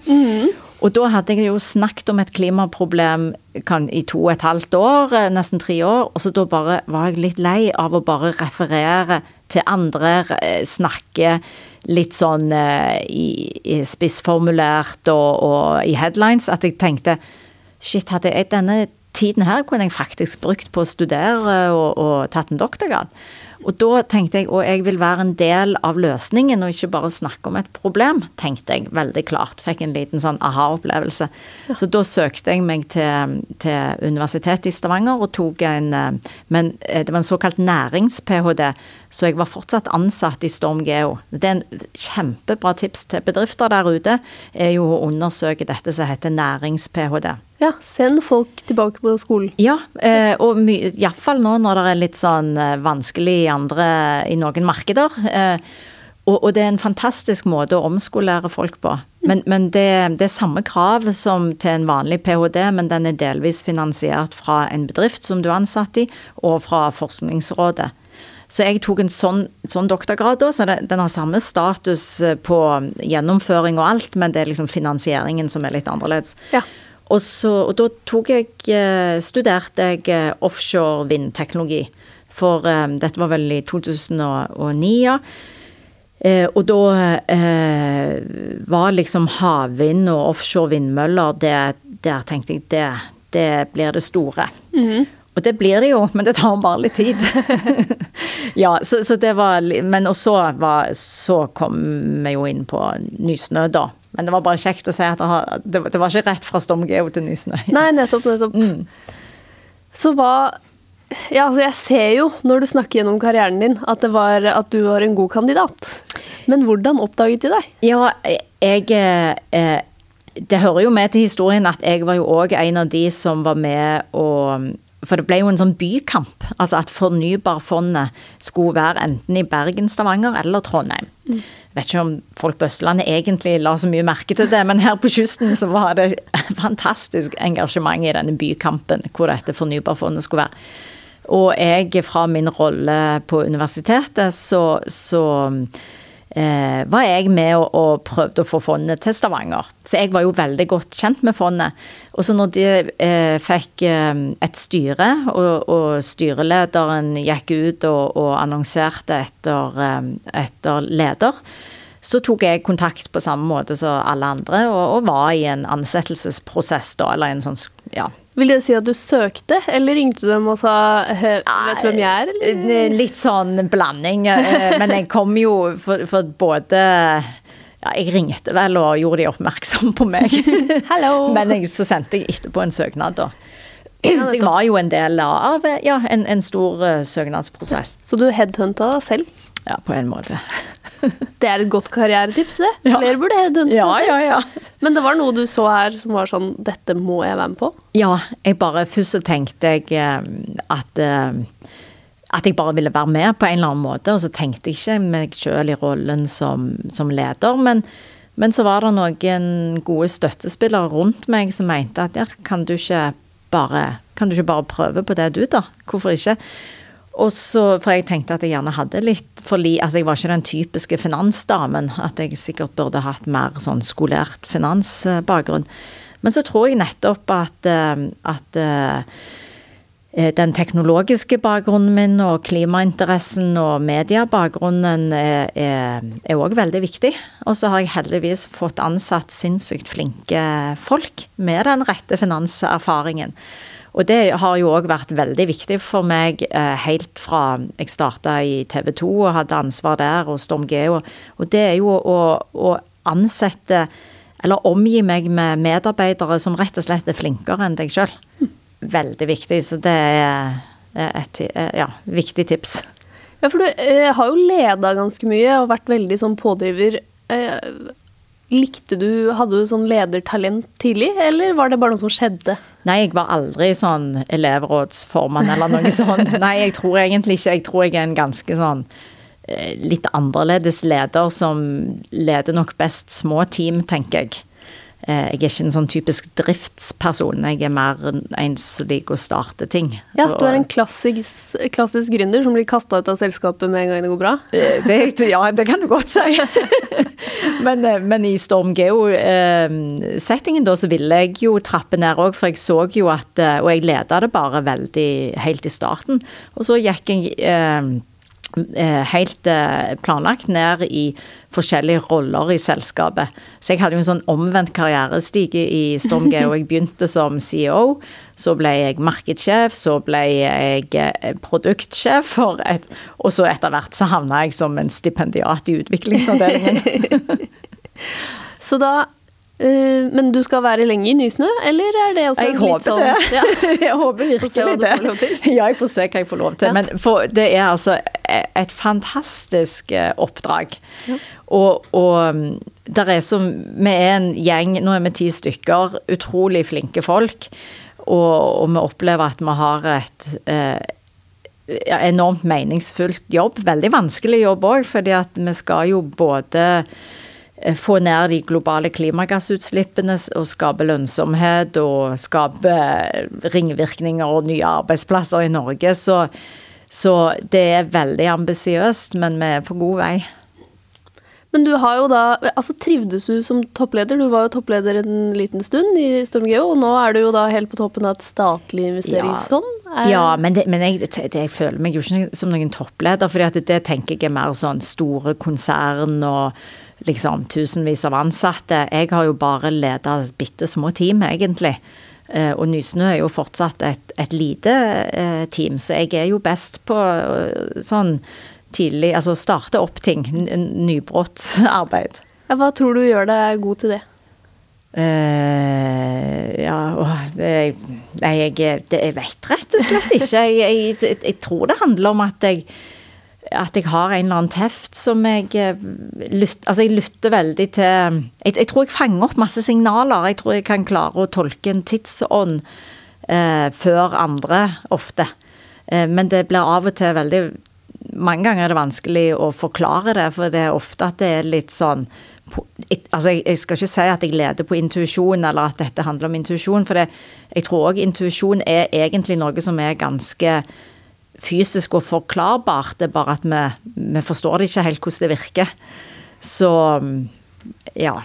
Og da hadde jeg jo snakket om et klimaproblem kan, i to og et halvt år, eh, nesten tre år, og så da bare var jeg litt lei av å bare referere til andre, eh, snakke litt sånn uh, i, i spissformulert og, og i headlines, at jeg tenkte shit, hadde jeg denne tiden her kunne jeg faktisk brukt på å studere og, og tatt en doktorgrad. Og da tenkte jeg og jeg vil være en del av løsningen og ikke bare snakke om et problem, tenkte jeg veldig klart. Fikk en liten sånn aha-opplevelse. Så da søkte jeg meg til, til Universitetet i Stavanger og tok en eh, Men eh, det var en såkalt nærings-ph.d., så jeg var fortsatt ansatt i Storm Geo. Det er en kjempebra tips til bedrifter der ute, er jo å undersøke dette som heter nærings-ph.d. Ja, send folk tilbake på skolen. Ja, eh, og iallfall nå når det er litt sånn eh, vanskelig i andre i noen markeder. Eh, og, og det er en fantastisk måte å omskolere folk på. Men, men det, det er samme krav som til en vanlig ph.d., men den er delvis finansiert fra en bedrift som du er ansatt i, og fra Forskningsrådet. Så jeg tok en sånn, sånn doktorgrad, da, så det, den har samme status eh, på gjennomføring og alt, men det er liksom finansieringen som er litt annerledes. Ja. Og, så, og da tok jeg, eh, studerte jeg eh, offshore vindteknologi. For um, dette var vel i 2009, ja. Eh, og da eh, var liksom havvind og offshore vindmøller det, Der tenkte jeg det, det blir det store. Og det blir det jo, men det tar bare litt tid. ja, så, så det var Men og så, var, så kom vi jo inn på Nysnø, da. Men det var bare kjekt å si at det, har, det, det var ikke rett fra Stomgeo til Nysnø. Nei, nettopp, nettopp. Mm. Så hva Ja, altså jeg ser jo når du snakker gjennom karrieren din at, det var, at du var en god kandidat. Men hvordan oppdaget de deg? Ja, jeg eh, Det hører jo med til historien at jeg var jo òg en av de som var med og For det ble jo en sånn bykamp. Altså at Fornybarfondet skulle være enten i Bergen, Stavanger eller Trondheim. Jeg vet ikke om folk på Østlandet egentlig la så mye merke til det, men her på kysten så var det fantastisk engasjement i denne bykampen hvor dette Fornybarfondet skulle være. Og jeg, fra min rolle på universitetet, så, så eh, var jeg med og, og prøvde å få fondet til Stavanger. Så jeg var jo veldig godt kjent med fondet. Og så når de eh, fikk eh, et styre, og, og styrelederen gikk ut og, og annonserte etter, eh, etter leder, så tok jeg kontakt på samme måte som alle andre, og, og var i en ansettelsesprosess da, eller en sånn, ja, Vil det si at du søkte, eller ringte du dem og sa «Eh, Vet du hvem jeg er, eller? Eh, Litt sånn blanding. eh, Men jeg kom jo for, for både ja, Jeg ringte vel og gjorde de oppmerksom på meg. Men jeg, så sendte jeg etterpå en søknad, da. Så jeg var jo en del av ja, en, en stor uh, søknadsprosess. Så du headhunta deg selv? Ja, på en måte. Det er et godt karrieretips, det. Ja. Flere burde dunse Ja, seg selv. ja, ja. Men det var noe du så her som var sånn Dette må jeg være med på. Ja, jeg bare Først så tenkte jeg eh, at eh, at jeg bare ville være med på en eller annen måte, og så tenkte jeg ikke meg sjøl i rollen som, som leder. Men, men så var det noen gode støttespillere rundt meg som mente at ja, kan du ikke bare, kan du ikke bare prøve på det du, da? Hvorfor ikke? Og så, For jeg tenkte at jeg gjerne hadde litt for li... Altså jeg var ikke den typiske finansdamen. At jeg sikkert burde hatt mer sånn skolert finansbakgrunn. Men så tror jeg nettopp at, eh, at eh, den teknologiske bakgrunnen min og klimainteressen og mediebakgrunnen er òg veldig viktig. Og så har jeg heldigvis fått ansatt sinnssykt flinke folk med den rette finanserfaringen. Og det har jo òg vært veldig viktig for meg eh, helt fra jeg starta i TV 2 og hadde ansvar der, og Storm Geo. Og det er jo å, å ansette eller omgi meg med medarbeidere som rett og slett er flinkere enn deg sjøl. Veldig viktig. Så det er et ja, viktig tips. Ja, for du eh, har jo leda ganske mye og vært veldig sånn pådriver. Eh, likte du Hadde du sånn ledertalent tidlig, eller var det bare noe som skjedde? Nei, jeg var aldri sånn elevrådsformann eller noe sånt. Nei, jeg tror egentlig ikke. Jeg tror jeg er en ganske sånn eh, litt annerledes leder som leder nok best små team, tenker jeg. Eh, jeg er ikke en sånn typisk driftsperson, jeg er mer en som liker å starte ting. Ja, du er en klassisk, klassisk gründer som blir kasta ut av selskapet med en gang det går bra? Eh, det, ja, det kan du godt si. men, eh, men, i Storm Geo-settingen da, så ville jeg jo trappe ned òg, for jeg så jo at Og jeg leda det bare veldig helt i starten. Og så gikk jeg Eh, helt planlagt ned i forskjellige roller i selskapet. Så jeg hadde jo en sånn omvendt karrierestige i StormG, og jeg begynte som CEO. Så ble jeg markedssjef, så ble jeg eh, produktsjef, et, og så etter hvert så havna jeg som en stipendiat i utviklingsavdelingen. så da men du skal være lenge i Nysnø, eller er det også jeg litt sånn det. Ja. jeg håper virkelig det. Ja, jeg får se hva jeg får lov til. Ja. Men for, det er altså e, et fantastisk eh, oppdrag. Ja. Og, og mm, der er som Vi er en gjeng, nå er vi ti stykker, utrolig flinke folk. Og, og vi opplever at vi har et eh, enormt meningsfullt jobb. Veldig vanskelig jobb òg, fordi at vi skal jo både Eh, få ned de globale klimagassutslippene og skape lønnsomhet og skape eh, ringvirkninger og nye arbeidsplasser i Norge. Så, så det er veldig ambisiøst, men vi er på god vei. Men du har jo da Altså, trivdes du som toppleder? Du var jo toppleder en liten stund i StormGeo, og nå er du jo da helt på toppen av et statlig investeringsfond? Ja, ja men, det, men jeg, det, jeg, føler meg jo ikke som noen toppleder, for det tenker jeg er mer sånn store konsern og liksom tusenvis av ansatte. Jeg har jo bare leda bitte små team, egentlig. Eh, og Nysnø er jo fortsatt et, et lite eh, team, så jeg er jo best på eh, sånn tidlig Altså starte opp ting. Nybrottsarbeid. Hva tror du gjør deg god til det? Uh, ja det, Nei, jeg, det, jeg vet rett og slett ikke. Jeg, jeg, jeg, tror det handler om at jeg at jeg har en eller annen teft som jeg eh, lytter, Altså, jeg lytter veldig til jeg, jeg, tror jeg fanger opp masse signaler. Jeg tror jeg kan klare å tolke en tidsånd eh, før andre, ofte. Eh, men det blir av og til veldig Mange ganger er det vanskelig å forklare det, for det er ofte at det er litt sånn altså jeg, skal ikke si at jeg leder på intuisjon, eller at dette handler om intuisjon. For det, jeg tror òg intuisjon er egentlig noe som er ganske fysisk og forklarbart, det er bare at vi, vi forstår det ikke helt hvordan det virker. Så ja.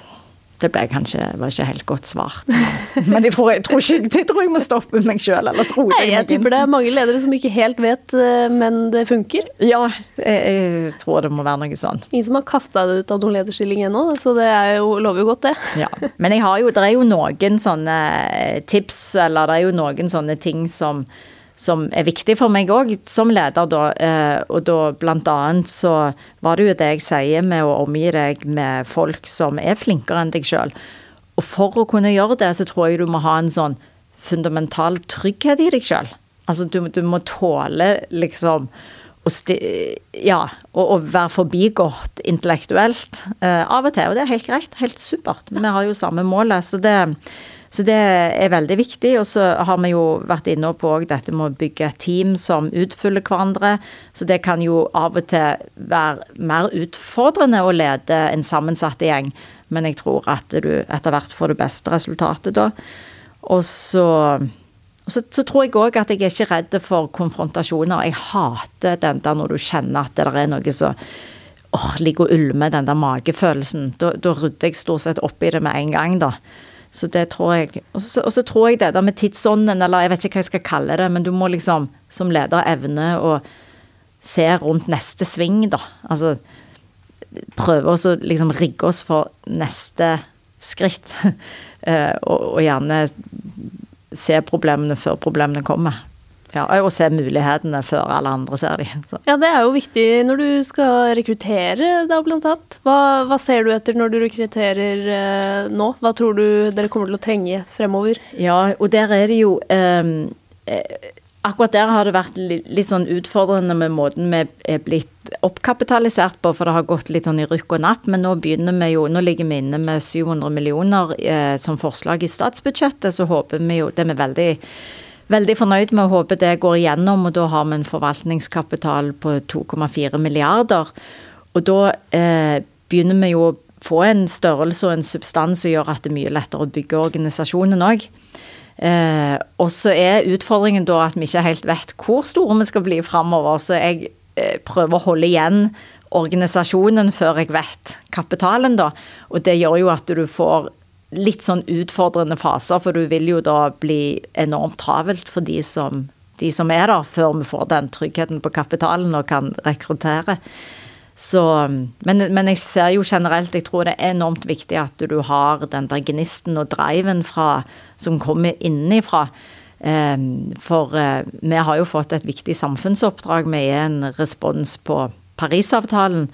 Det ble kanskje var ikke helt godt svart. Men jeg tror jeg, tror ikke, jeg, tror jeg må stoppe meg sjøl, ellers roer jeg meg inn. Jeg tipper det er mange ledere som ikke helt vet, eh, men det funker. Ja, jeg, jeg tror det må være noe sånn. Ingen som har kasta deg ut av noen lederstilling ennå, så det jo, lover jo godt, det. Ja, Men jeg har jo, det er jo noen sånne tips, eller det er jo noen sånne ting som som er viktig for meg òg som leder, da. Eh, og da blant annet så var det jo det jeg sier med å omgi deg med folk som er flinkere enn deg sjøl. Og for å kunne gjøre det, så tror jeg du må ha en sånn fundamental trygghet i deg sjøl. Altså du, du, må tåle liksom å ja, og, være forbigått intellektuelt eh, av og til. Og det er helt greit. Helt supert. Vi har jo samme målet. Så det, så det er veldig viktig. Og så har vi jo vært inne på dette med å bygge team som utfyller hverandre. Så det kan jo av og til være mer utfordrende å lede en sammensatt gjeng. Men jeg tror at du etter hvert får det beste resultatet da. Og så så, så, tror jeg òg at jeg er ikke redd for konfrontasjoner. Jeg hater den der når du kjenner at det er noe som åh, ligger og ulmer, den der magefølelsen. Da, da rydder jeg stort sett opp i det med en gang, da. Så det tror jeg. Og så, tror jeg det der med tidsånden, eller jeg vet ikke hva jeg skal kalle det, men du må liksom som leder evne å se rundt neste sving, da. Altså prøve å liksom rigge oss for neste skritt. Eh, og, og, gjerne se problemene før problemene kommer. Ja, og se mulighetene før alle andre ser de. Så. Ja, det er jo viktig når du skal rekruttere, da, blant annet. Hva, hva ser du etter når du rekrutterer eh, nå? Hva tror du dere kommer til å trenge fremover? Ja, og der er det jo eh, Akkurat der har det vært litt, litt, sånn utfordrende med måten vi er blitt oppkapitalisert på, for det har gått litt sånn i rykk og napp. Men nå begynner vi jo, nå ligger vi inne med 700 millioner eh, som forslag i statsbudsjettet. Så håper vi jo Det er vi veldig, veldig fornøyd med og håper det går igjennom. Og da har vi en forvaltningskapital på 2,4 milliarder. Og da eh, begynner vi jo å få en størrelse og en substans som gjør at det er mye lettere å bygge organisasjonen òg. Eh, og så er utfordringen da at vi ikke helt vet hvor store vi skal bli framover. Så jeg eh, prøver å holde igjen organisasjonen før jeg vet kapitalen, da. Og det gjør jo at du får litt sånn utfordrende faser, for du vil jo da bli enormt travelt for de som, de som er der, før vi får den tryggheten på kapitalen og kan rekruttere. Så, men, men, jeg ser jo generelt, jeg tror det er enormt viktig at du har den der gnisten og driven fra, som kommer innenfra. Ehm, for eh, vi har jo fått et viktig samfunnsoppdrag. Vi er en respons på Parisavtalen.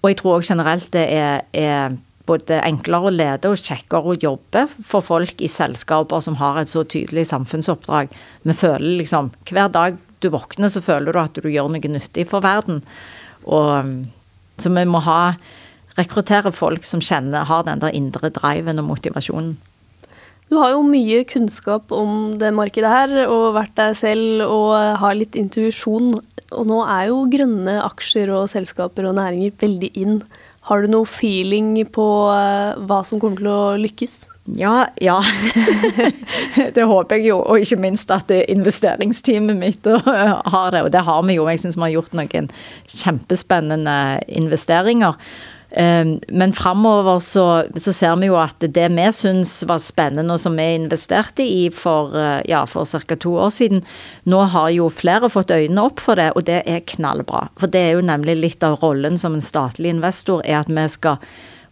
Og jeg tror òg generelt det er, er både enklere å lede og kjekkere å jobbe for folk i selskaper som har et så tydelig samfunnsoppdrag. Vi føler liksom Hver dag du våkner, så føler du at du gjør noe nyttig for verden. Og så vi må ha rekruttere folk som kjenner, har den der indre driven og motivasjonen. Du har jo mye kunnskap om det markedet her, og vært deg selv og har litt intuisjon. Og nå er jo grønne aksjer og selskaper og næringer veldig inn. Har du noe feeling på eh, hva som kommer til å lykkes? Ja, ja. det håper jeg jo. Og ikke minst at investeringsteamet mitt har det. Og det har vi jo. Jeg syns vi har gjort noen kjempespennende investeringer. Ehm, men framover så, så, ser vi jo at det vi syns var spennende, og som vi investerte i for, eh, ja, for ca. to år siden, nå har jo flere fått øynene opp for det, og det er knallbra. For det er jo nemlig litt av rollen som en statlig investor, er at vi skal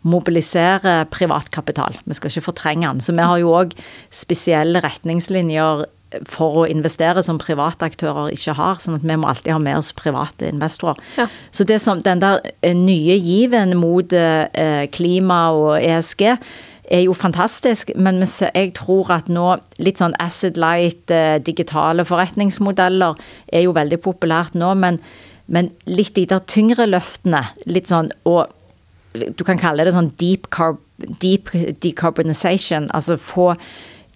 mobilisere privatkapital. Vi skal ikke fortrenge den. Så vi har jo òg spesielle retningslinjer for å investere som private aktører ikke har. Sånn at vi må alltid ha med oss private investorer. Ja. Så det som den der eh, nye given mot eh, klima og ESG er jo fantastisk, men jeg tror at nå litt sånn acid light, eh, digitale forretningsmodeller er jo veldig populært nå, men, men litt de der tyngre løftene, litt sånn og du kan kalle det sånn deep, carb, deep decarbonization. Altså få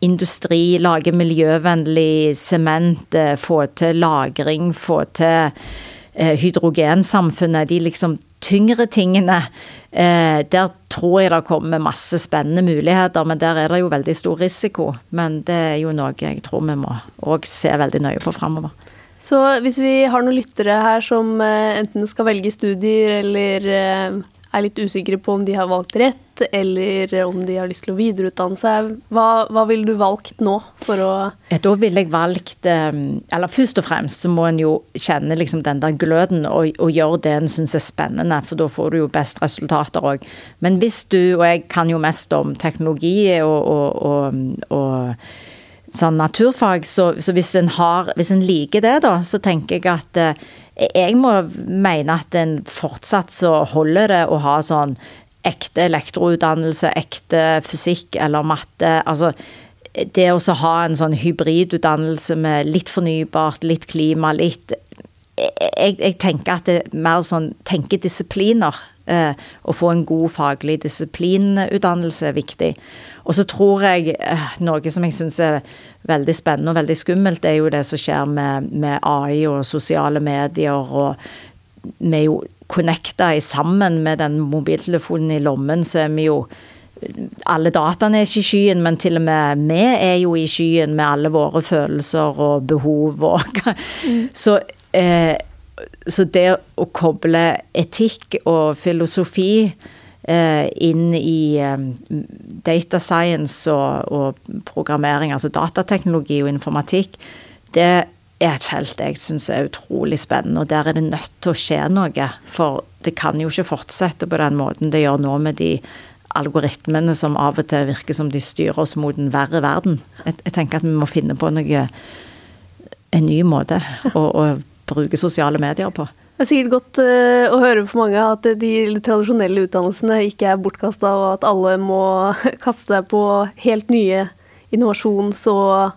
industri, lage miljøvennlig sement, eh, få til lagring, få til eh, hydrogensamfunnet. De liksom tyngre tingene. Eh, der tror jeg det kommer masse spennende muligheter, men der er det jo veldig stor risiko. Men det er jo noe jeg tror vi må òg se veldig nøye på framover. Så hvis vi har noen lyttere her som enten skal velge studier eller er litt usikre på om de har valgt rett, eller om de har lyst til å videreutdanne seg. Hva, hva ville du valgt nå for å Da ville jeg valgt ehm, Eller først og fremst så må en jo kjenne liksom den der gløden og, og gjøre det en syns er spennende, for da får du jo best resultater òg. Men hvis du, og jeg kan jo mest om teknologi og, og, og, og sånn naturfag, så, så hvis, en har, hvis en liker det, da, så tenker jeg at eh, jeg må mene at en fortsatt så holder det å ha sånn ekte elektroutdannelse, ekte fysikk eller matte. Altså det å ha en sånn hybridutdannelse med litt fornybart, litt klima, litt jeg, jeg, tenker at det er mer sånn tenkedisipliner. Eh, å få en god faglig disiplinutdannelse er viktig. Og så tror jeg eh, noe som jeg syns er veldig spennende og veldig skummelt, er jo det som skjer med, med AI og sosiale medier. Og vi er jo connecta sammen med den mobiltelefonen i lommen, så er vi jo alle dataene er ikke i skyen, men til og med vi er jo i skyen med alle våre følelser og behov og mm. Så eh, så det å koble etikk og filosofi eh, inn i eh, data science og, og, programmering, altså datateknologi og informatikk, det er et felt jeg syns er utrolig spennende, og der er det nødt til å skje noe. For det kan jo ikke fortsette på den måten det gjør nå med de algoritmene som av og til virker som de styrer oss mot en verre verden. Jeg, jeg tenker at vi må finne på noe en ny måte å, å bruke sosiale medier på. Det er sikkert godt uh, å høre for mange at de tradisjonelle utdannelsene ikke er bortkasta, og at alle må kaste seg på helt nye innovasjons- og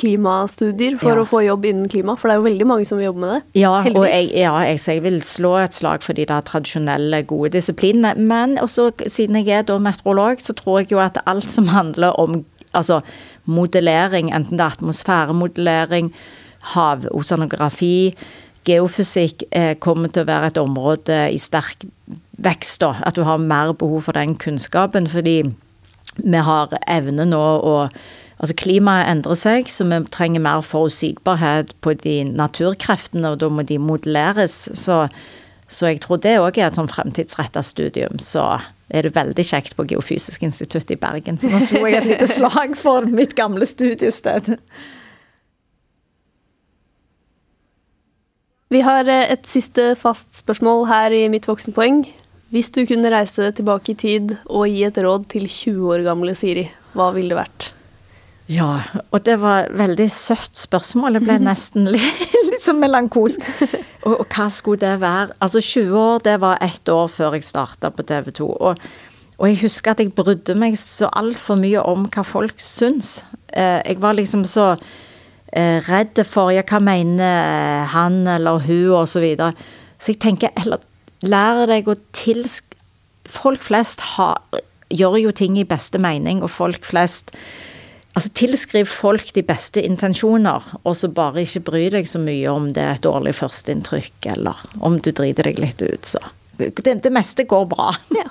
klimastudier for ja. å få jobb innen klima? For det er jo veldig mange som vil jobbe med det. Ja, heldigvis. og jeg, ja, jeg, jeg, vil slå et slag for de der tradisjonelle, gode disiplinene. Men også, siden jeg er da meteorolog, så tror jeg jo at alt som handler om altså, modellering, enten det er atmosfæremodellering, havoceanografi, geofysikk eh, kommer til å være et område i sterk vekst. da, At du har mer behov for den kunnskapen. Fordi vi har evne nå å Altså klimaet endrer seg, så vi trenger mer forutsigbarhet på de naturkreftene, og da må de modelleres. Så, så jeg tror det òg er et sånn fremtidsretta studium. Så er det veldig kjekt på Geofysisk institutt i Bergen. Så nå slo jeg et lite slag for mitt gamle studiested. Vi har eh, et siste fast spørsmål her i Mitt voksenpoeng. Hvis du kunne reise tilbake i tid og gi et råd til 20 år gamle Siri, hva ville det vært? Ja, og det var veldig søtt spørsmål. Det ble nesten litt, litt sånn melankos. Og, og, hva skulle det være? Altså 20 år, det var ett år før jeg starta på TV 2. Og, og, jeg husker at jeg brydde meg så altfor mye om hva folk syns. Eh, jeg var liksom så eh, redd for ja, hva mener han eller hun, og så videre. Så jeg tenker heller lærer deg å tilsk... Folk flest har, gjør jo ting i beste mening, og folk flest Altså, tilskriv folk de beste intensjoner, og så bare ikke bry deg så mye om det er et dårlig førsteinntrykk, eller om du driter deg litt ut, så. Det, det meste går bra. Ja.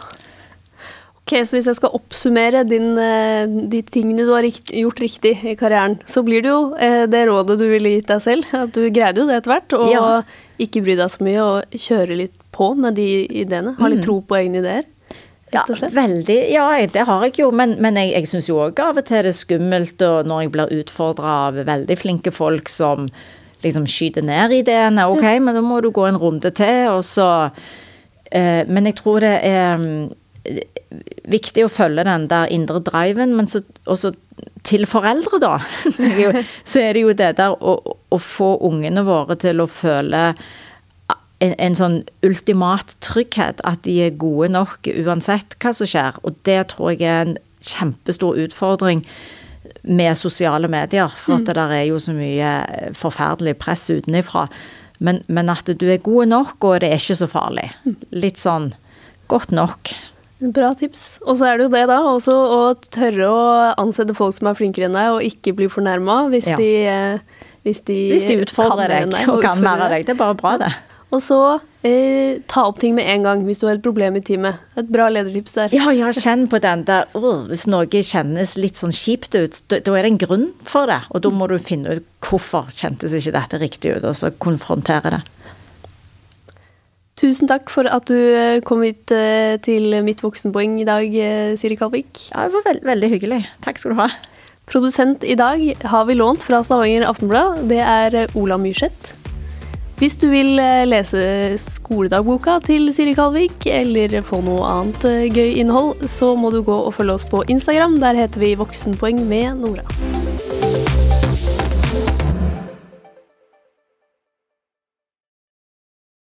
Ok, Så hvis jeg skal oppsummere din, eh, de tingene du har gjort riktig i karrieren, så blir det jo eh, det rådet du ville gitt deg selv. At du greide jo det etter hvert. Og ja. ikke bry deg så mye, og kjøre litt på med de ideene. Ha litt mm. tro på egne ideer. Ja, veldig. Ja, det har jeg jo. Men, men jeg, jeg syns jo òg av og til det er skummelt når jeg blir utfordra av veldig flinke folk som liksom skyter ned ideene. Ok, ja. men da må du gå en runde til, og så eh, Men jeg tror det er viktig å følge den der indre driven, men så også til foreldre, da. så er det jo det der å, å få ungene våre til å føle en, en, sånn ultimat trygghet, at de er gode nok uansett hva som skjer. Og det tror jeg er en kjempestor utfordring med sosiale medier. For at mm. det der er jo så mye forferdelig press utenifra. Men, men at du er god nok, og det er ikke så farlig. Mm. Litt sånn godt nok. Bra tips. Og så er det jo det, da, også å tørre å ansette folk som er flinkere enn deg, og ikke bli fornærma hvis, ja. hvis, de, hvis de utfordrer deg og, kan mer av deg. Det er bare bra, det. Og så eh, ta opp ting med en gang hvis du har et problem i teamet. Et bra ledertips der. Ja, ja, kjenn på den der uh, Hvis noe kjennes litt sånn kjipt ut, da, da, er det en grunn for det. Og da må du finne ut hvorfor kjentes ikke dette riktig ut, og så konfrontere det. Tusen takk for at du eh, kom hit eh, til Mitt voksenpoeng i dag, eh, Siri Kalvik. Ja, det var veld veldig hyggelig. Takk skal du ha. Produsent i dag har vi lånt fra Stavanger Aftenblad. Det er Ola Myrseth. Hvis du vil lese skoledagboka til Siri Kalvik, eller få noe annet gøy innhold, så må du gå og følge oss på Instagram. Der heter vi Voksenpoeng med Nora.